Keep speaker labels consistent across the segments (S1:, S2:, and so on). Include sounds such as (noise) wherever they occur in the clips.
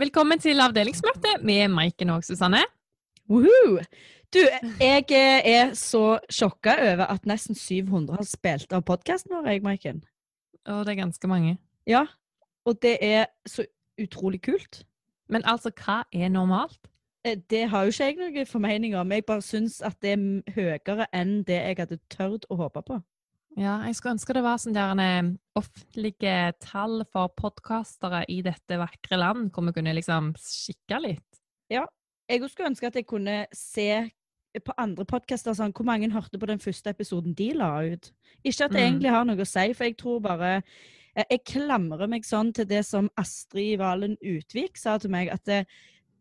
S1: Velkommen til avdelingsmøte med Maiken og Susanne.
S2: Woohoo! Du, jeg er så sjokka over at nesten 700 har spilt av podkasten vår, jeg, Maiken.
S1: Å, det er ganske mange.
S2: Ja, og det er så utrolig kult.
S1: Men altså, hva er normalt?
S2: Eh, Det har jo ikke jeg noen formening om. Jeg bare syns at det er høyere enn det jeg hadde tørt å håpe på.
S1: Ja, jeg skulle ønske det var sånn der en eh, offentlige tall for podkastere i dette vakre land, hvor vi kunne liksom kikke litt.
S2: Jeg skulle ønske at jeg kunne se på andre podkaster sånn, hvor mange hørte på den første episoden de la ut. Ikke at det
S1: Mm.
S2: egentlig har noe å si, for jeg tror bare eh, Jeg klamrer meg sånn til det som Astrid Valen Utvik sa til meg, at det,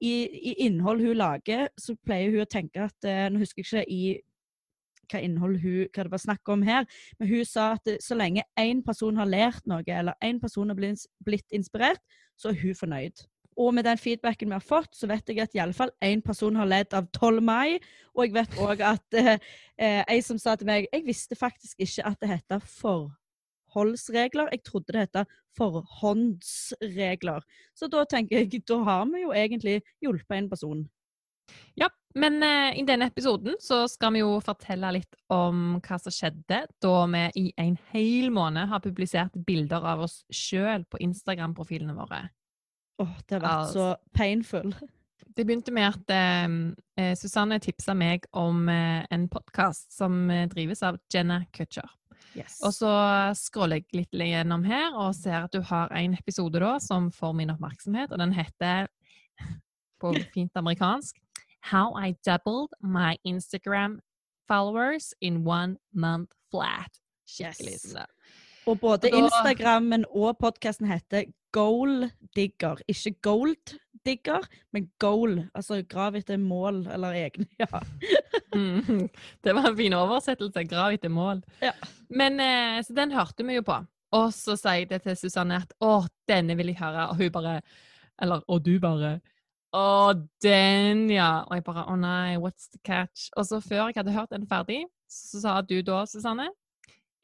S2: i, i innhold hun lager, så pleier hun å tenke at eh, Nå husker jeg ikke i hva innhold hun, hva det var snakk om her, men hun sa at så lenge én person har lært noe, eller én person har blitt, inspirert, så er hun fornøyd. Og med den feedbacken vi har fått, så vet jeg at iallfall én person har ledd av 12 mai. Og jeg vet òg at eh, eh, ei som sa til meg Jeg visste faktisk ikke at det heter forholdsregler. Jeg trodde det heter forhåndsregler. Så da tenker jeg, da har vi jo egentlig hjulpet en person.
S1: Ja, men eh, i denne episoden så skal vi jo fortelle litt om hva som skjedde da vi i en hel måned har publisert bilder av oss sjøl på Instagram-profilene våre.
S2: Åh, det har vært
S1: Altså.
S2: så painful.
S1: Det begynte med at eh, eh, Susanne tipsa meg om eh, en podkast som eh, drives av Jenna Kutcher.
S2: Yes.
S1: Og så scroller jeg litt gjennom her og ser at du har en episode da som får min oppmerksomhet, og den heter på fint amerikansk How I doubled my Instagram followers in one month flat. Skikkelig
S2: Yes.
S1: sånn.
S2: Og både
S1: Og da-
S2: Instagrammen og podkasten heter Goal Digger. Ikke Gold Digger, men goal. Altså grav etter mål, eller egne. (laughs) Ja.
S1: Mm. Det var en fin oversettelse. Grav etter mål.
S2: Ja.
S1: Men eh, Så den hørte vi jo på. Og så sier jeg det til Susanne at å, denne vil jeg høre. Og hun bare Eller og du bare Å, den, ja. Og jeg bare å nei, what's the catch? Og så før jeg hadde hørt den ferdig, så sa du da, Susanne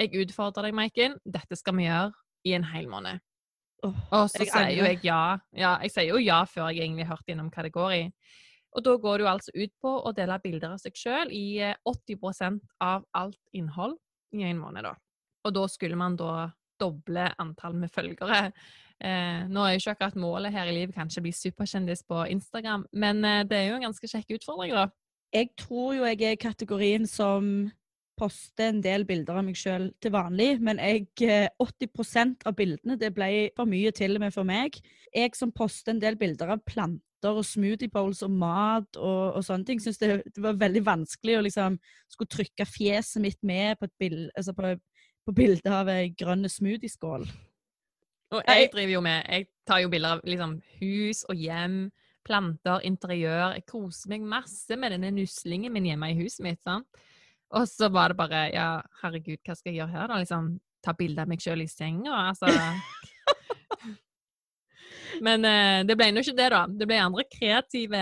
S1: Jeg utfordrer deg, Maiken. Dette skal vi gjøre i en hel måned.
S2: Åh,
S1: Og så
S2: jeg
S1: sier jo jeg ja. ja. Jeg sier jo ja før jeg egentlig har hørt gjennom hva det går i. Og da går det jo altså ut på å dele bilder av seg sjøl i eh, 80% av alt innhold i en måned, da. Og da skulle man da doble antall med følgere. Eh, nå er jo ikke akkurat målet her i livet kanskje å bli superkjendis på Instagram, men eh, det er jo en ganske kjekk utfordring, da.
S2: Jeg tror jo jeg er i kategorien som poster en del bilder av meg sjøl til vanlig, men jeg, eh, 80% av bildene det ble for mye til og med for meg. Jeg som poster en del bilder av planter og smoothie bowls og mat og, og sånne ting, syns det, det var veldig vanskelig å liksom skulle trykke fjeset mitt med på et bild, altså på, på bilde av ei grønn smoothieskål.
S1: Og jeg driver jo med Jeg tar jo bilder av liksom hus og hjem, planter, interiør. Jeg koser meg masse med denne nuslingen min hjemme i huset mitt. sant? Og så var det bare Ja, herregud, hva skal jeg gjøre her, da? Liksom ta bilde av meg sjøl i senga? Altså (laughs) Men eh, det ble nå ikke det, da. Det ble andre kreative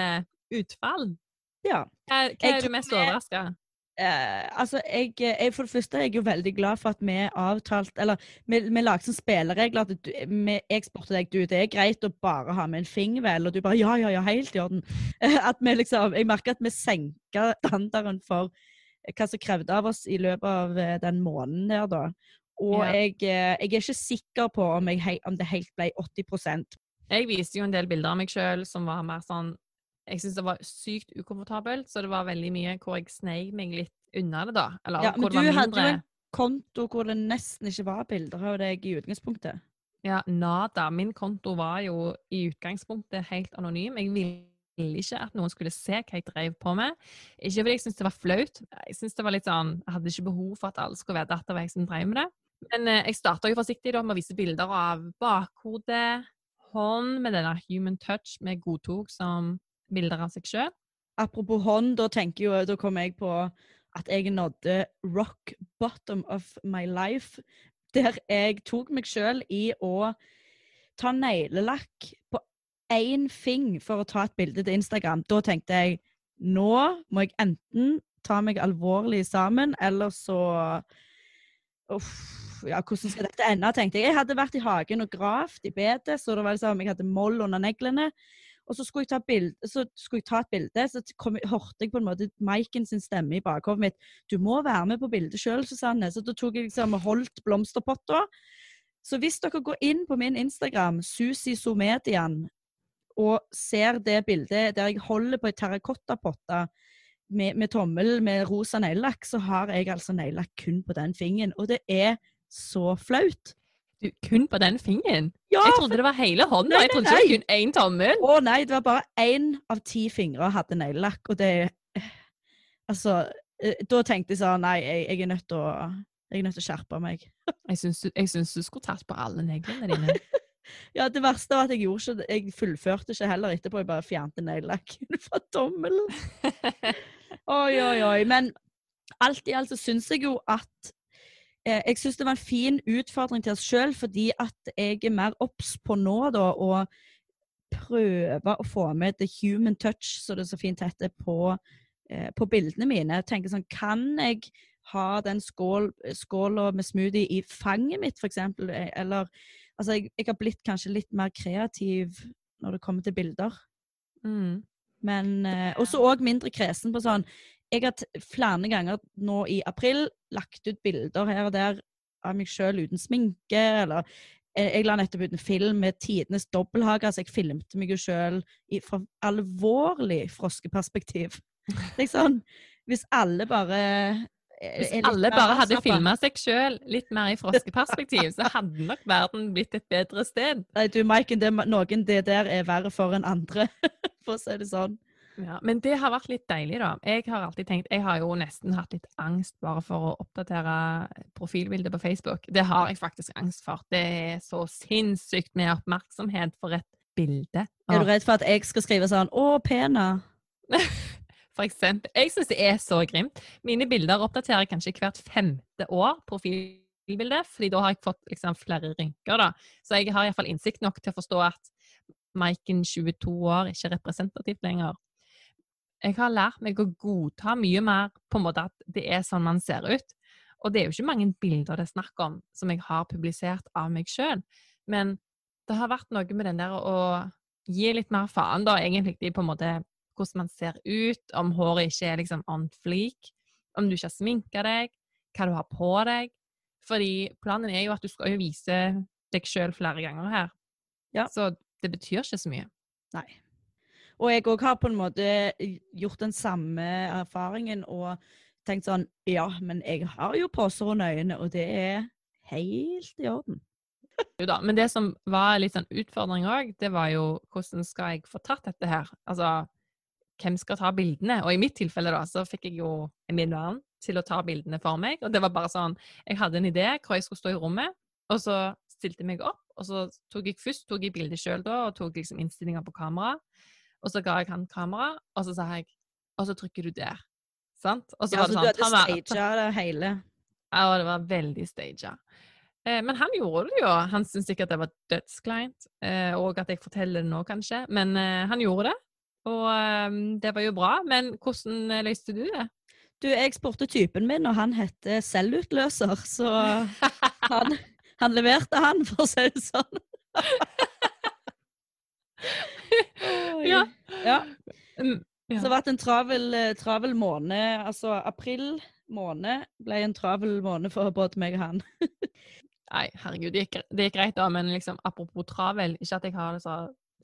S1: utfall.
S2: Ja.
S1: Hva, hva er du mest overraska?
S2: Eh, altså, jeg, jeg, For det første er jeg jo veldig glad for at vi avtalte Eller vi, vi lagde sånn spilleregler at du, vi, jeg spurte deg du, det er greit å bare ha med en fingervel, og du bare ja, ja, ja, helt i orden. (laughs) At vi liksom, Jeg merker at vi senka standarden for hva som krevde av oss i løpet av eh, den måneden der, da. Og
S1: Ja.
S2: jeg, eh, jeg er ikke sikker på om, jeg, om det helt ble 80%
S1: Jeg viste jo en del bilder av meg sjøl som var mer sånn Jeg syntes det var sykt ukomfortabelt, så det var veldig mye hvor jeg sneik meg litt unna det, da. Eller
S2: Ja,
S1: hvor
S2: men
S1: det var
S2: du hadde jo en konto hvor det nesten ikke var bilder av deg i utgangspunktet.
S1: Ja, nada. Min konto var jo i utgangspunktet helt anonym. Jeg ville ikke at noen skulle se hva jeg drev på med. Ikke fordi jeg syntes det var flaut. Jeg synes det var litt sånn, jeg hadde ikke behov for at alle skulle vite at det var jeg som drev med det. Men eh, jeg starta jo forsiktig da med å vise bilder av bakhode, hånd med denne human touch vi godtok som bilder av seg sjøl.
S2: Apropos hånd, da tenker jo, da kom jeg på at jeg nådde rock bottom of my life. Der jeg tok meg sjøl i å ta neglelakk på én fing for å ta et bilde til Instagram. Da tenkte jeg nå må jeg enten ta meg alvorlig sammen, eller så Uff, ja, hvordan skal dette ende, tenkte jeg. Jeg hadde vært i hagen og gravd i bedet, så det var liksom, jeg hadde moll under neglene. Og så skulle jeg ta, bild, skulle jeg ta et bilde, så kom, hørte jeg på en måte Maiken sin stemme i bakhodet mitt. 'Du må være med på bildet sjøl, Susanne.' Så da tok jeg liksom holdt blomsterpotta. Så hvis dere går inn på min Instagram, Susi Somedian, og ser det bildet der jeg holder på ei terrakottapotte med, med tommel med rosa neglelakk, så har jeg altså neglelakk kun på den fingeren. Og det er så flaut.
S1: Du, kun på den fingeren?
S2: Ja,
S1: Jeg trodde det var hele hånda. Jeg trodde ikke det var kun én tommel.
S2: Å nei, det var bare én av ti fingre hadde neglelakk, og det eh, Altså, eh, da tenkte jeg sånn Nei, jeg, jeg er nødt til å jeg er nødt til å skjerpe meg. (laughs)
S1: Jeg syns du, jeg syns du skulle tatt på alle neglene dine. (laughs)
S2: Ja, Det verste var at jeg gjorde ikke. Jeg fullførte ikke heller etterpå. Jeg bare fjernte neglelakken (laughs) fra tommelen. Oi, oi, oi. Men alt i alt så syns jeg jo at Jeg syns det var en fin utfordring til oss sjøl, fordi at jeg er mer obs på nå, da, å prøve å få med the human touch, som det så fint heter, på, eh, på bildene mine. Jeg tenker sånn, Kan jeg ha den skål, med smoothie i fanget mitt, f.eks.? Eller Altså, jeg, jeg har blitt kanskje litt mer kreativ når det kommer til bilder.
S1: Mm.
S2: Men eh, også òg mindre kresen på sånn Jeg har flere ganger nå i april lagt ut bilder her og der av meg sjøl uten sminke, eller eh, jeg la nettopp ut en film med tidenes dobbelthage, så jeg filmte meg jo sjøl fra alvorlig froskeperspektiv. Er sånn, hvis alle bare er-
S1: Hvis alle bare hadde filma seg sjøl litt mer i froskeperspektiv, så hadde nok verden blitt et bedre sted.
S2: Nei, du Maiken, det, noen det der er verre for enn andre, (laughs) for å si det sånn.
S1: Ja, men det har vært litt deilig, da. Jeg har alltid tenkt, jeg har jo nesten hatt litt angst bare for å oppdatere profilbildet på Facebook. Det har jeg faktisk angst for. Det er så sinnssykt med oppmerksomhet for et bilde.
S2: Er du redd for at jeg skal skrive sånn 'Å, pena'? (laughs)
S1: For eksempel. Jeg syns det er så grimt. Mine bilder oppdaterer jeg kanskje hvert femte år, profilbildet, fordi da har jeg fått liksom, flere rynker, da. Så jeg har iallfall innsikt nok til å forstå at Maiken 22 år ikke er representativt lenger. Jeg har lært meg å godta mye mer på en måte at det er sånn man ser ut. Og det er jo ikke mange bilder det er snakk om som jeg har publisert av meg sjøl. Men det har vært noe med den der å gi litt mer faen, da, egentlig, i på en måte hvordan man ser ut, om håret ikke er liksom on fleak, om du ikke har sminka deg, hva du har på deg. Fordi planen er jo at du skal jo vise deg sjøl flere ganger her.
S2: Ja.
S1: Så det betyr ikke så mye.
S2: Nei. Og jeg òg har på en måte gjort den samme erfaringen og tenkt sånn Ja, men jeg har jo poser under øynene, og det er helt i orden.
S1: Jo da, Men det som var litt sånn utfordring òg, det var jo hvordan skal jeg få tatt dette her? Altså, hvem skal ta bildene? Og i mitt tilfelle da, så fikk jeg jo min venn til å ta bildene for meg. Og det var bare sånn, jeg hadde en idé hvor jeg skulle stå i rommet, og så stilte jeg meg opp, og så tok jeg først tok jeg bildet sjøl da, og tok liksom innstillinger på kamera. Og så ga jeg han kamera, og så sa jeg Og så trykker du der. Sant? Og så
S2: Ja,
S1: var
S2: så
S1: sånn,
S2: du hadde staged det hele.
S1: ja, det var veldig staga. Eh, men han gjorde det jo. Han syntes sikkert det var dødskleint, eh, og at jeg forteller det nå, kanskje. Men eh, han gjorde det, og eh, det var jo bra. Men hvordan eh, løste du det?
S2: Du, jeg spurte typen min, og han heter selvutløser, så (laughs) han, han leverte han, for å si det sånn. (laughs)
S1: Ja.
S2: ja.
S1: Mm.
S2: Så det har vært en travel, eh, travel måned. Altså april måned ble en travel måned for både meg og han. (laughs)
S1: Nei, herregud, det gikk, det gikk greit da, men liksom, apropos travel, ikke at jeg har det så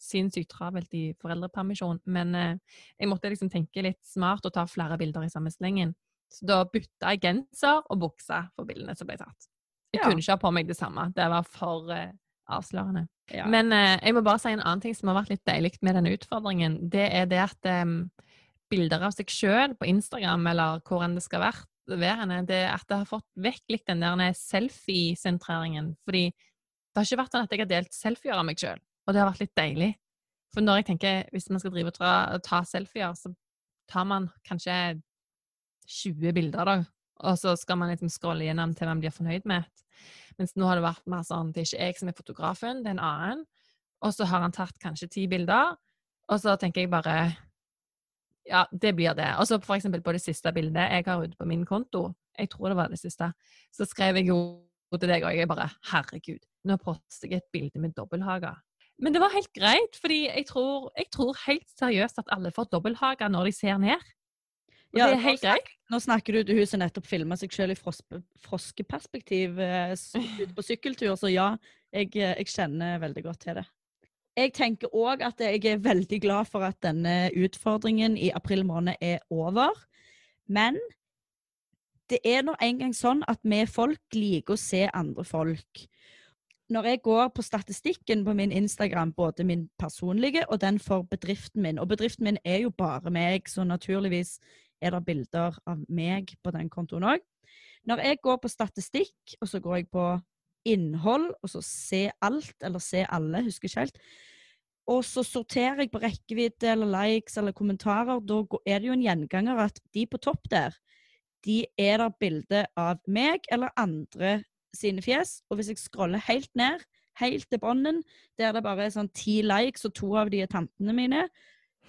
S1: sinnssykt travelt i foreldrepermisjon, men eh, jeg måtte liksom tenke litt smart og ta flere bilder i samme slengen. Så da bytta jeg genser og bukse for bildene som ble tatt. Jeg
S2: Ja.
S1: kunne ikke ha på meg det samme. Det var for eh, avslørende.
S2: Ja.
S1: Men eh, jeg må bare si en annen ting som har vært litt deilig med denne utfordringen. Det er det at eh, bilder av seg sjøl på Instagram, eller hvor enn det skal være, være det at det har fått vekk litt den der selfie-sentreringen. Fordi det har ikke vært sånn at jeg har delt selfier av meg sjøl, og det har vært litt deilig. For når jeg tenker, hvis man skal drive og ta, ta selfier, så tar man kanskje 20 bilder, da. Og så skal man liksom scrolle gjennom til man blir fornøyd med. Mens nå har det vært mer sånn, det er ikke jeg som er fotografen, det er en annen. Og så har han tatt kanskje ti bilder, og så tenker jeg bare ja, det blir det. Og så for eksempel på det siste bildet jeg har ute på min konto, jeg tror det var det siste, så skrev jeg jo til deg og jeg bare herregud, nå poster jeg et bilde med dobbelthage. Men det var helt greit, fordi jeg tror, jeg tror helt seriøst at alle får dobbelthage når de ser ned.
S2: Ja,
S1: det er helt greit.
S2: Nå snakker du til hun som nettopp filma seg selv i froskeperspektiv eh, ute på sykkeltur, så ja, jeg, eh, jeg kjenner veldig godt til det. Jeg tenker òg at jeg er veldig glad for at denne utfordringen i april måned er over. Men det er nå engang sånn at vi folk liker å se andre folk. Når jeg går på statistikken på min Instagram, både min personlige og den for bedriften min, og bedriften min er jo bare meg, så naturligvis er det bilder av meg på den kontoen òg. Når jeg går på statistikk, og så går jeg på innhold, og så se alt, eller se alle, husker ikke helt, og så sorterer jeg på rekkevidde eller likes eller kommentarer, da er det jo en gjenganger at de på topp der, de er der bilde av meg eller andre sine fjes, og hvis jeg scroller helt ned, helt til bånden, der det bare er sånn ti likes, og to av de er tantene mine,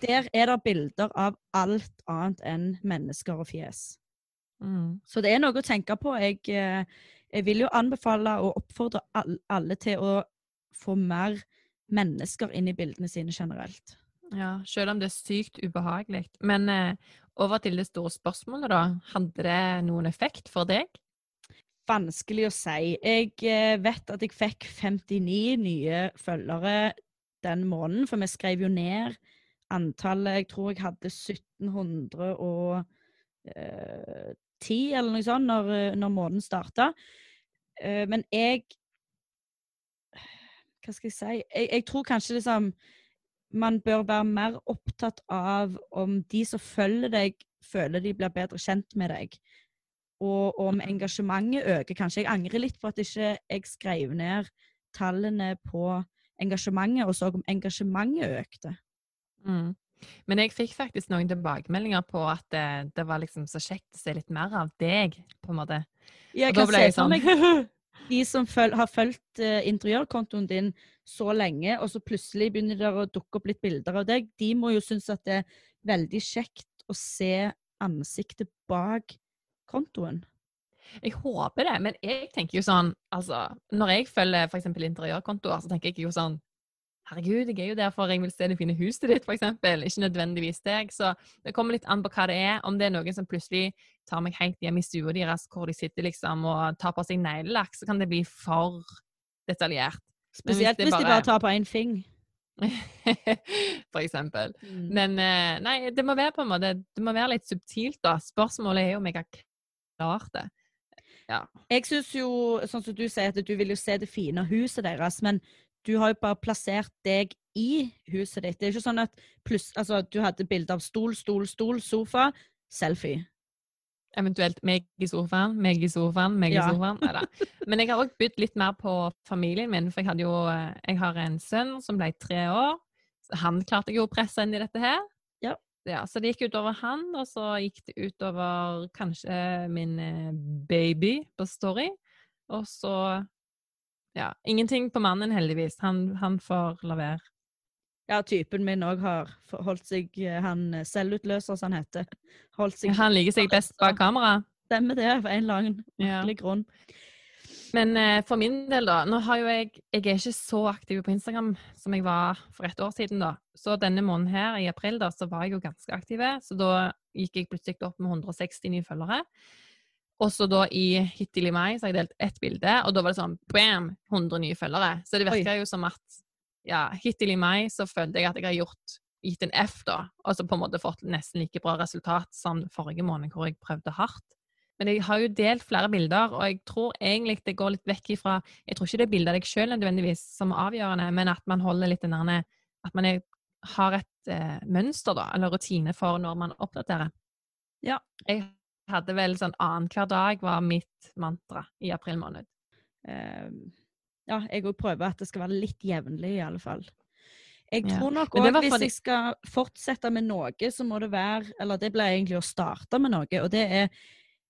S2: der er det bilder av alt annet enn mennesker og fjes.
S1: Mm.
S2: Så det er noe å tenke på. Jeg, eh, jeg vil jo anbefale og oppfordre alle til å få mer mennesker inn i bildene sine generelt.
S1: Ja, selv om det er sykt ubehagelig. Men eh, over til det store spørsmålet, da. Hadde det noen effekt for deg?
S2: Vanskelig å si. Jeg eh, vet at jeg fikk 59 nye følgere den måneden, for vi skrev jo ned antallet Jeg tror jeg hadde 1710 eh, eller noe sånt når, eh, når måneden starta. Eh, men jeg Hva skal jeg si? Jeg, jeg tror kanskje liksom man bør være mer opptatt av om de som følger deg, føler de blir bedre kjent med deg. Og om engasjementet øker. Kanskje jeg angrer litt på at ikke jeg skrev ned tallene på engasjementet, og så om engasjementet økte.
S1: Mm. Men jeg fikk faktisk noen tilbakemeldinger på at det, det var liksom så kjekt å se litt mer av deg, på en måte.
S2: Jeg
S1: Og
S2: kan se for
S1: sånn
S2: meg (laughs) de som føl har fulgt uh, interiørkontoen din så lenge, og så plutselig begynner det å dukke opp litt bilder av deg, de må jo synes at det er veldig kjekt å se ansiktet bak kontoen.
S1: Jeg håper det, men jeg tenker jo sånn altså, Når jeg følger f.eks. interiørkontoer, så tenker jeg jo sånn Herregud, jeg er jo der for jeg vil se det fine huset ditt, f.eks. Ikke nødvendigvis deg. Så det kommer litt an på hva det er. Om det er noen som plutselig tar meg helt hjem i stua deres, hvor de sitter liksom og tar på seg neglelakk, så kan det bli for detaljert.
S2: Spesielt hvis de
S1: bare-
S2: bare tar på én fing. (laughs)
S1: for eksempel.
S2: Mm.
S1: Men eh, nei, det må være på en måte Det må være litt subtilt, da. Spørsmålet er jo om jeg har klart det.
S2: Jeg syns jo, sånn som du sier, at du vil jo se det fine huset deres, men du har jo bare plassert deg i huset ditt. Det er ikke sånn at pluss, altså, du hadde bilde av stol, stol, stol, sofa, selfie.
S1: Eventuelt meg i sofaen, meg i sofaen, meg
S2: Ja.
S1: i sofaen. Neida. (laughs) Men jeg har òg bydd litt mer på familien min, for jeg jo eh, Jeg har en sønn som ble tre år. Han klarte jeg jo å presse inn i dette her.
S2: Ja.
S1: Ja, så det gikk utover han, og så gikk det utover kanskje min eh, baby på Story. Og så Ja. Ingenting på mannen, heldigvis. Han, han får la være.
S2: Ja, typen min òg har holdt seg eh, Han eh, selvutløser, som han heter. Seg
S1: Han liker seg best bak kamera.
S2: Stemmer det, for en eller annen
S1: Ja.
S2: grunn.
S1: Men eh, for min del, da Nå har jo jeg Jeg er ikke så aktiv på Instagram som jeg var for et år siden, da. Så denne måneden her, i april, da, så var jeg jo ganske aktiv. Så da gikk jeg plutselig opp med 160 nye følgere. Og så da i hittil i mai så har jeg delt ett bilde, og da var det sånn bam! 100 nye følgere. Så det
S2: Oi.
S1: jo som at ja, hittil i mai så følte jeg at jeg har gjort gitt en F, da. Og så på en måte fått nesten like bra resultat som forrige måned, hvor jeg prøvde hardt. Men jeg har jo delt flere bilder, og jeg tror egentlig det går litt vekk ifra Jeg tror ikke det er bildet av deg sjøl nødvendigvis som er avgjørende, men at man holder litt den der At man er, har et eh, mønster, da, eller rutine for når man oppdaterer.
S2: Ja.
S1: Jeg hadde vel sånn annenhver dag var mitt mantra i april måned.
S2: Uh, ja, jeg òg prøver at det skal være litt jevnlig, i alle fall. Jeg
S1: Ja.
S2: tror nok òg
S1: var
S2: hvis jeg skal fortsette med noe, så må det være Eller det ble egentlig å starte med noe, og det er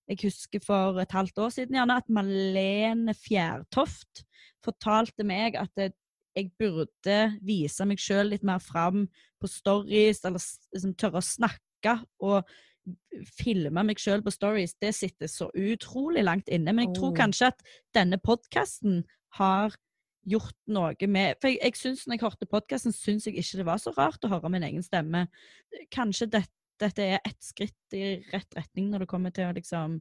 S2: Jeg husker for et halvt år siden gjerne at Malene Fjærtoft fortalte meg at det, jeg burde vise meg sjøl litt mer fram på stories, eller liksom tørre å snakke og filme meg sjøl på stories. Det sitter så utrolig langt inne. Men jeg tror kanskje at denne podkasten har gjort noe med For jeg, jeg synes, når jeg hørte podkasten, syns jeg ikke det var så rart å høre min egen stemme. Kanskje dette, dette er et skritt i rett retning når det kommer til å liksom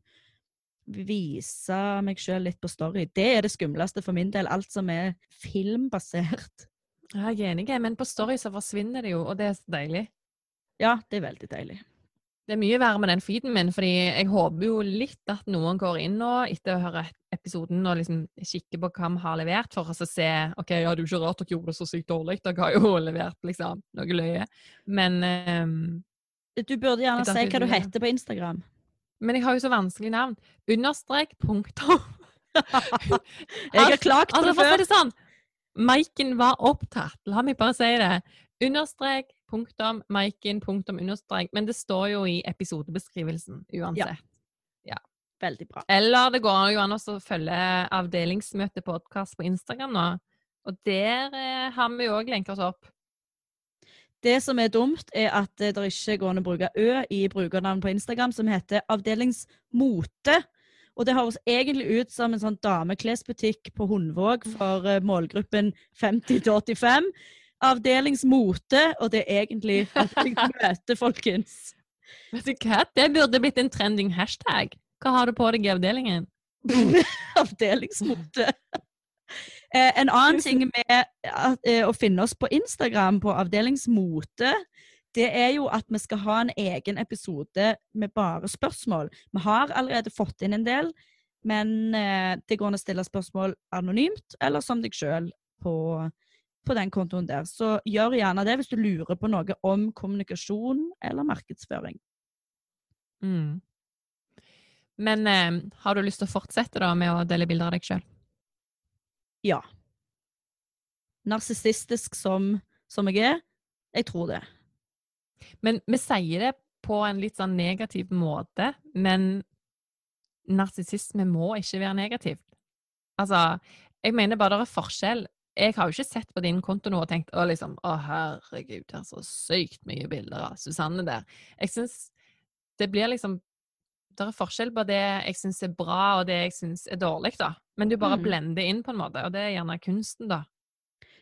S2: vise meg sjøl litt på story. Det er det skumleste for min del. Alt som er filmbasert.
S1: Jeg er enig, men på story så forsvinner det jo, og det er så deilig.
S2: Ja, det er veldig deilig.
S1: Det er mye verre med den feeden min, fordi jeg håper jo litt at noen går inn nå etter å høre episoden og liksom kikker på hva vi har levert, for å se OK, ja, det er jo ikke rart dere gjorde det så sykt dårlig, dere har jo (laughs) levert liksom noe løye. Men um,
S2: Du burde gjerne si hva du heter på Instagram.
S1: Men jeg har jo så vanskelig navn. Understrek, punktum. (laughs)
S2: jeg har klagt på
S1: altså,
S2: det før.
S1: Det sånn, Maiken var opptatt, la meg bare si det. Understrek, punktum, Maiken, punktum, understrek. Men det står jo i episodebeskrivelsen uansett.
S2: Ja. ja. Veldig bra.
S1: Eller det går jo an å følge avdelingsmøtepodkast på Instagram nå. Og der eh, har vi jo òg lenka oss opp.
S2: Det som er dumt, er at det ikke går an å bruke Ø i brukernavn på Instagram, som heter Avdelingsmote. Og det høres egentlig ut som en sånn dameklesbutikk på Hundvåg for uh, målgruppen 50 til 85 avdelingsmote, og det er egentlig møte, folkens.
S1: Vet du hva? Det burde blitt en trending hashtag. Hva har du på deg i avdelingen? (laughs)
S2: avdelingsmote. Eh, en annen ting med eh, å finne oss på Instagram på avdelingsmote, det er jo at vi skal ha en egen episode med bare spørsmål. Vi har allerede fått inn en del, men eh, det går an å stille spørsmål anonymt eller som deg sjøl på på den kontoen der. Så gjør gjerne det hvis du lurer på noe om kommunikasjon eller markedsføring.
S1: Mm. Men eh, har du lyst til å fortsette da med å dele bilder av deg sjøl?
S2: Ja. Narsissistisk som, som jeg er? Jeg tror det.
S1: Men vi sier det på en litt sånn negativ måte, men narsissisme må ikke være negativt. Altså, jeg mener bare det er forskjell jeg har jo ikke sett på din konto nå og tenkt å, liksom, å herregud, det er så sykt mye bilder av Susanne der. Jeg syns det blir liksom Det er forskjell på det jeg syns er bra, og det jeg syns er dårlig, da. Men du bare mm. blender inn på en måte, og det er gjerne kunsten, da.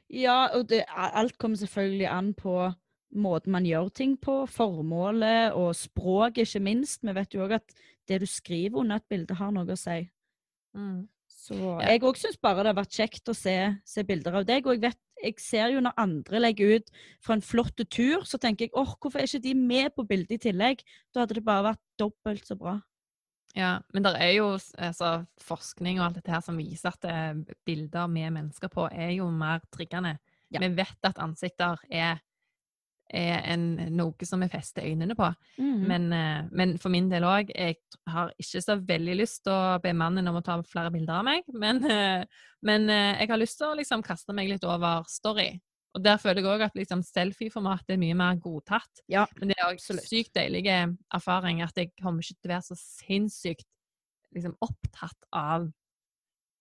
S2: Ja, og det, alt kommer selvfølgelig an på måten man gjør ting på, formålet og språket, ikke minst. Vi vet jo òg at det du skriver under et bilde, har noe å si. Mm. Så ja. jeg òg syns bare det har vært kjekt å se, se, bilder av deg. Og jeg vet, jeg ser jo når andre legger ut fra en flott tur, så tenker jeg åh, hvorfor er ikke de med på bildet i tillegg? Da hadde det bare vært dobbelt så bra.
S1: Ja, men det er jo altså, forskning og alt dette her som viser at eh, bilder med mennesker på er jo mer triggende. Ja. Vi vet at ansikter er er en, noe som vi fester øynene på. Mm. Men, uh, men, for min del òg, jeg har ikke så veldig lyst til å be mannen om å ta flere bilder av meg, men, uh, men uh, jeg har lyst til å liksom kaste meg litt over story. Og der føler jeg òg at liksom, selfie-formatet er mye mer godtatt.
S2: Ja,
S1: men det er òg sykt deilig erfaring at jeg kommer ikke til å være så sinnssykt liksom, opptatt av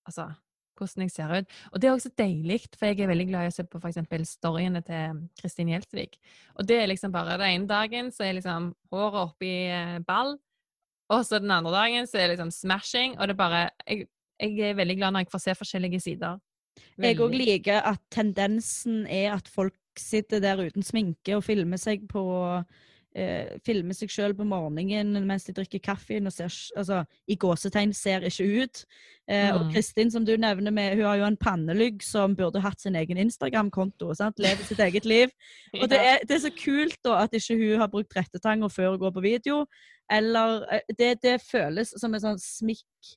S1: altså, hvordan jeg ser ut. Og det er også deilig, for jeg er veldig glad i å se på f.eks. storyene til Kristin Gjelsvik. Og det er liksom bare Den ene dagen så er liksom håret oppi eh, ball, og så den andre dagen så er det liksom smashing, og det er bare jeg, jeg er veldig glad når jeg får se forskjellige sider.
S2: Veldig. Jeg òg liker at tendensen er at folk sitter der uten sminke og filmer seg på eh, filmer seg sjøl på morgenen mens de drikker kaffe og ser, altså, i gåsetegn ser ikke ut. Eh, mm. Og Kristin, som du nevner, med, hun har jo en pannelygg som burde hatt sin egen Instagram-konto. Lever sitt eget liv. (laughs) Og det er, det er, så kult da at ikke hun har brukt rettetanga før hun går på video. Eller eh, det, det føles som en sånn smikk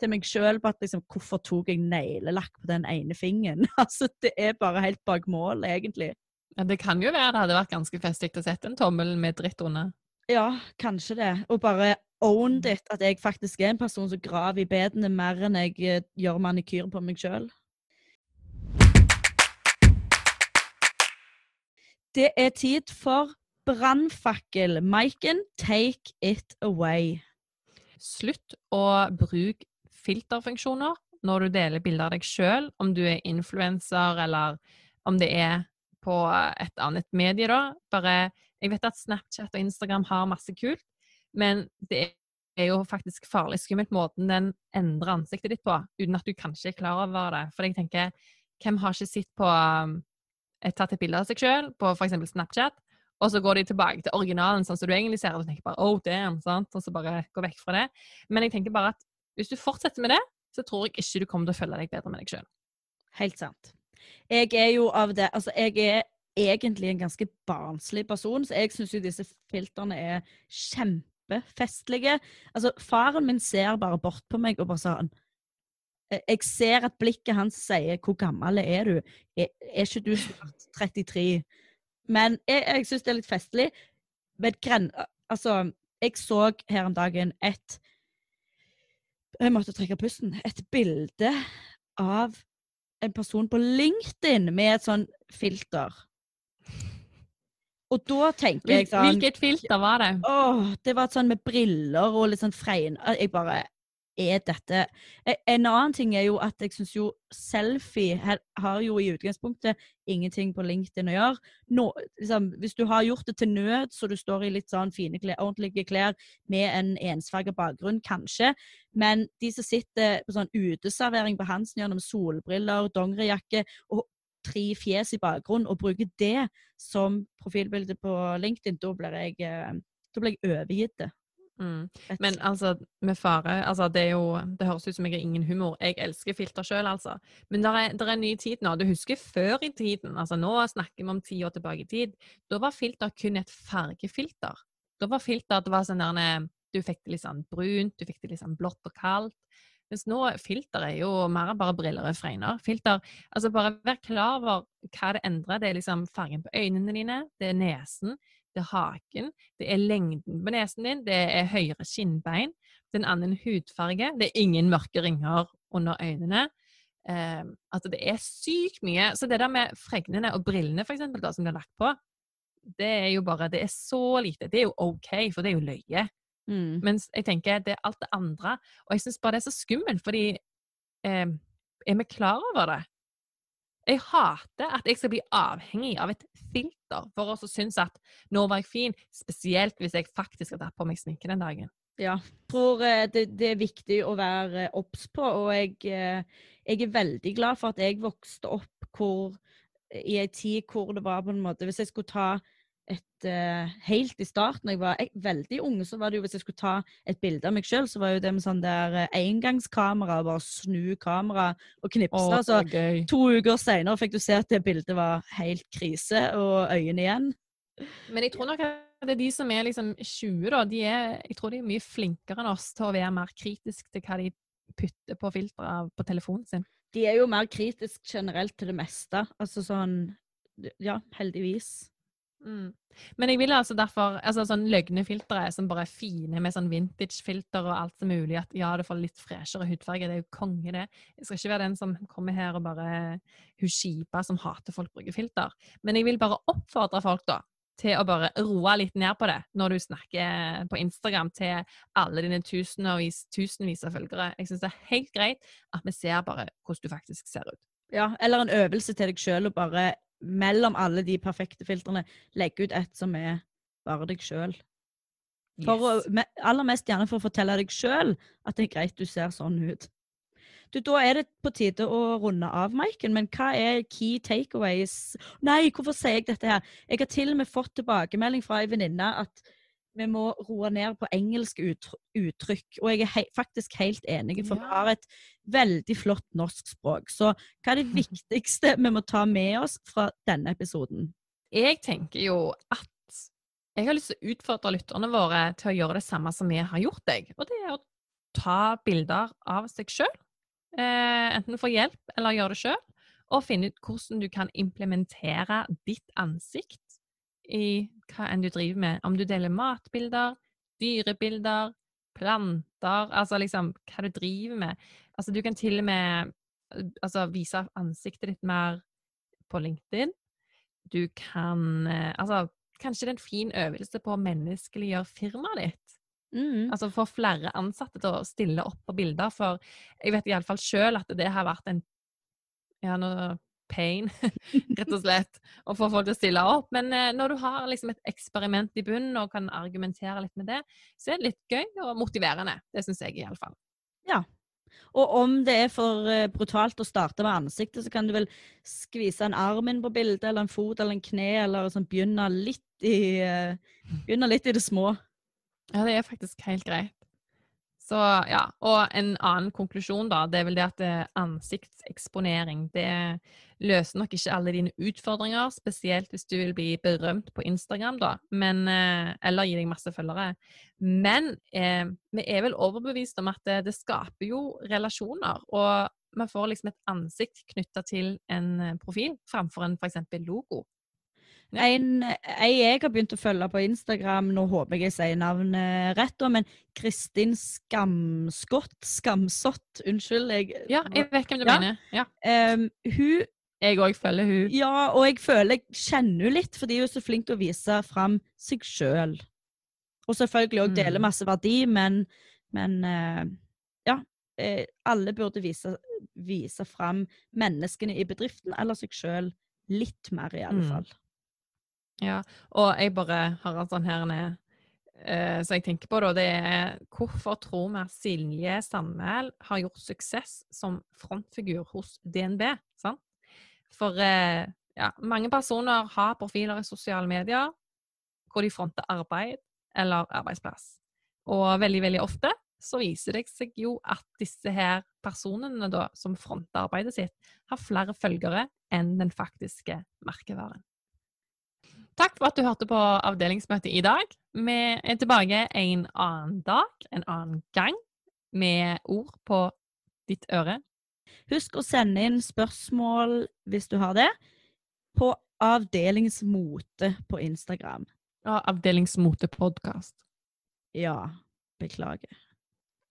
S2: til meg sjøl på at liksom, hvorfor tok jeg neglelakk på den ene fingeren? (laughs) altså, det er bare helt bak mål, egentlig.
S1: Ja, Det kan jo være det hadde vært ganske festlig å sette en tommel med dritt under.
S2: Ja, kanskje det. Og bare own mm. it, at jeg faktisk er en person som graver i bedene mer enn jeg uh, gjør manikyr på meg sjøl. Det er tid for brannfakkel. Maiken, take it away.
S1: Slutt å bruke filterfunksjoner når du deler bilder av deg sjøl, om du er influenser eller om det er på et annet medie, da. Bare Jeg vet at Snapchat og Instagram har masse kult, men det er jo faktisk farlig skummelt måten den endrer ansiktet ditt på, uten at du kanskje er klar over det. For jeg tenker hvem har ikke sett på um, et, tatt et bilde av seg sjøl på f.eks. Snapchat, og så går de tilbake til originalen sånn som du egentlig ser, og tenker bare oh damn, sant? og så bare går vekk fra det. Men jeg tenker bare at hvis du fortsetter med det, så tror jeg ikke du kommer til å følge deg bedre med deg sjøl.
S2: Helt sant. Jeg er jo av det Altså, jeg er egentlig en ganske barnslig person, så jeg syns jo disse filtrene er kjempefestlige. Altså, faren min ser bare bort på meg og bare sånn Jeg ser at blikket hans sier 'Hvor gammel er du?' Er, er ikke du snart 33? Men jeg, jeg syns det er litt festlig. Men gren... Altså, jeg så her om dagen et Jeg måtte trekke pusten. Et bilde av en person på LinkedIn med et sånn filter. Og da tenker jeg sånn
S1: Hvilket filter var det?
S2: Åh, det var et sånn med briller og litt sånn frein... Jeg bare Er dette En annen ting er jo at jeg syns jo selfie har jo i utgangspunktet ingenting på LinkedIn å gjøre. Nå, liksom, hvis du har gjort det til nød, så du står i litt sånn fine, klær, ordentlige klær med en ensfarga bakgrunn, kanskje. Men de som sitter på sånn uteservering på Hansen gjennom solbriller, dongerijakke og tre fjes i bakgrunnen og bruker det som profilbilde på LinkedIn, da blir jeg, eh, da blir jeg overgitt.
S1: Mm. Men altså, med fare altså, det, er jo, det høres ut som jeg har ingen humor. Jeg elsker filter sjøl, altså. Men det er, er, ny tid nå. Du husker før i tiden, altså nå snakker vi om ti år tilbake i tid, da var filter kun et fargefilter. Da var filter det var sånn der Du fikk det litt sånn brunt, du fikk det litt sånn blått og kaldt. Mens nå filter er jo mer enn bare briller og fregner. Filter, altså Bare vær klar over hva det endrer. Det er liksom fargen på øynene dine, det er nesen, det er haken, det er lengden på nesen din, det er høyere skinnbein, det er en annen hudfarge, det er ingen mørke ringer under øynene. Eh, altså det er sykt mye. Så det der med fregnene og brillene, for eksempel, da, som er lagt på, det er jo bare Det er så lite. Det er jo OK, for det er jo løye. Mm. Mens jeg tenker det er alt det andre. Og jeg syns bare det er så skummelt, fordi eh, er vi klar over det? Jeg hater at jeg skal bli avhengig av et filter for å synes at nå var jeg fin, spesielt hvis jeg faktisk har tatt på meg sminke den dagen.
S2: Ja, jeg tror eh, det, det er viktig å være obs på, og jeg, eh, jeg, er veldig glad for at jeg vokste opp hvor, i ei tid hvor det var på en måte Hvis jeg skulle ta et uh, Helt i starten, da jeg var jeg, veldig ung, så var det jo hvis jeg skulle ta et bilde av meg sjøl, så var jo det med sånn der uh, engangskamera, bare snu kamera og knipse. Oh, så okay. to uker seinere fikk du se at det bildet var helt krise, og øynene igjen.
S1: Men jeg tror nok at det er de som er liksom 20, da, de er, jeg tror de er mye flinkere enn oss til å være mer kritisk til hva de putter på filteret på telefonen sin.
S2: De er jo mer kritisk generelt til det meste. Altså sånn Ja, heldigvis.
S1: Mm. Men jeg vil altså derfor altså sånn løgnefiltre som bare er fine, med sånn vintage-filter og alt som mulig, at ja, det får litt freshere hudfarge. Det er jo konge, det. Jeg skal ikke være den som kommer her og bare hun skipa som hater folk bruker filter. Men jeg vil bare oppfordre folk, da, til å bare roe litt ned på det når du snakker på Instagram til alle dine tusenvis, tusenvis av følgere. Jeg syns det er helt greit at vi ser bare hvordan du faktisk ser ut.
S2: Ja, eller en øvelse til deg sjøl å bare mellom alle de perfekte filtrene, legge ut et som er bare deg sjøl. Yes. aller mest gjerne for å fortelle deg sjøl at det er greit du ser sånn ut. Du, Da er det på tide å runde av, Maiken, men hva er key takeaways? Nei, hvorfor sier jeg dette her? Jeg har til og med fått tilbakemelding fra ei venninne at vi må roe ned på engelske uttrykk. Og jeg er he faktisk helt enig, for ja. vi har et veldig flott norsk språk. Så hva er det (laughs) viktigste vi må ta med oss fra denne episoden?
S1: Jeg tenker jo at jeg har lyst til å utfordre lytterne våre til å gjøre det samme som vi har gjort deg. Og det er å ta bilder av seg sjøl. Eh, enten få hjelp eller gjøre det sjøl. Og finne ut hvordan du kan implementere ditt ansikt i hva enn du driver med. Om du deler matbilder, dyrebilder, planter Altså liksom hva du driver med. Altså du kan til og med altså, vise ansiktet ditt mer på LinkedIn. Du kan eh, Altså kanskje det er en fin øvelse på å menneskeliggjøre firmaet ditt. Mm. Altså få flere ansatte til å stille opp på bilder, for jeg vet iallfall sjøl at det har vært en ja, nå pain, (laughs) (laughs) rett og slett, å få folk til å stille opp. Men eh, når du har liksom et eksperiment i bunnen og kan argumentere litt med det, så er det litt gøy og motiverende. Det syns jeg iallfall.
S2: Ja. Og om det er for eh, brutalt å starte med ansiktet, så kan du vel skvise en arm inn på bildet, eller en fot eller en kne, eller sånn, begynne, litt i, eh, begynne litt i det små.
S1: Ja, det er faktisk helt greit. Så ja, Og en annen konklusjon, da, det er vel det at eh, ansiktseksponering det løser nok ikke alle dine utfordringer, spesielt hvis du vil bli berømt på Instagram, da, men, eh, eller gi deg masse følgere. Men eh, vi er vel overbevist om at det, det skaper jo relasjoner, og man får liksom et ansikt knytta til en eh, profil framfor en f.eks. logo.
S2: Ja. En, jeg har begynt å følge på Instagram, nå håper jeg jeg sier navnet rett, men Kristin Skamskott Skamsott, unnskyld. Jeg,
S1: ja, jeg vet hvem du ja. mener. Ja.
S2: Um, hun
S1: Jeg òg følger hun.
S2: Ja, og jeg føler jeg kjenner hun litt, fordi hun er så flink til å vise fram seg sjøl. Og selvfølgelig òg dele mm. masse verdi, men, men uh, ja. Eh, alle burde vise, vise fram menneskene i bedriften, eller seg sjøl litt mer, i alle mm.
S1: Ja, og jeg bare har en sånn her ned eh, Så jeg tenker på, da, det er hvorfor tror vi at Silje Sandmæl har gjort suksess som frontfigur hos DNB? Sant? For eh, ja, mange personer har profiler i sosiale medier hvor de fronter arbeid eller arbeidsplass. Og veldig, veldig ofte så viser det seg jo at disse her personene da, som fronter arbeidet sitt, har flere følgere enn den faktiske merkevaren. Takk for at du hørte på avdelingsmøtet i dag. Vi er tilbake en annen dag, en annen gang, med ord på ditt øre.
S2: Husk å sende inn spørsmål hvis du har det, på Avdelingsmote på Instagram.
S1: Ja, Avdelingsmote-podkast.
S2: Ja. Beklager.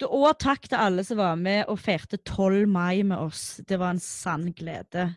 S2: Og takk til alle som var med og feirte 12. mai med oss. Det var en sann glede.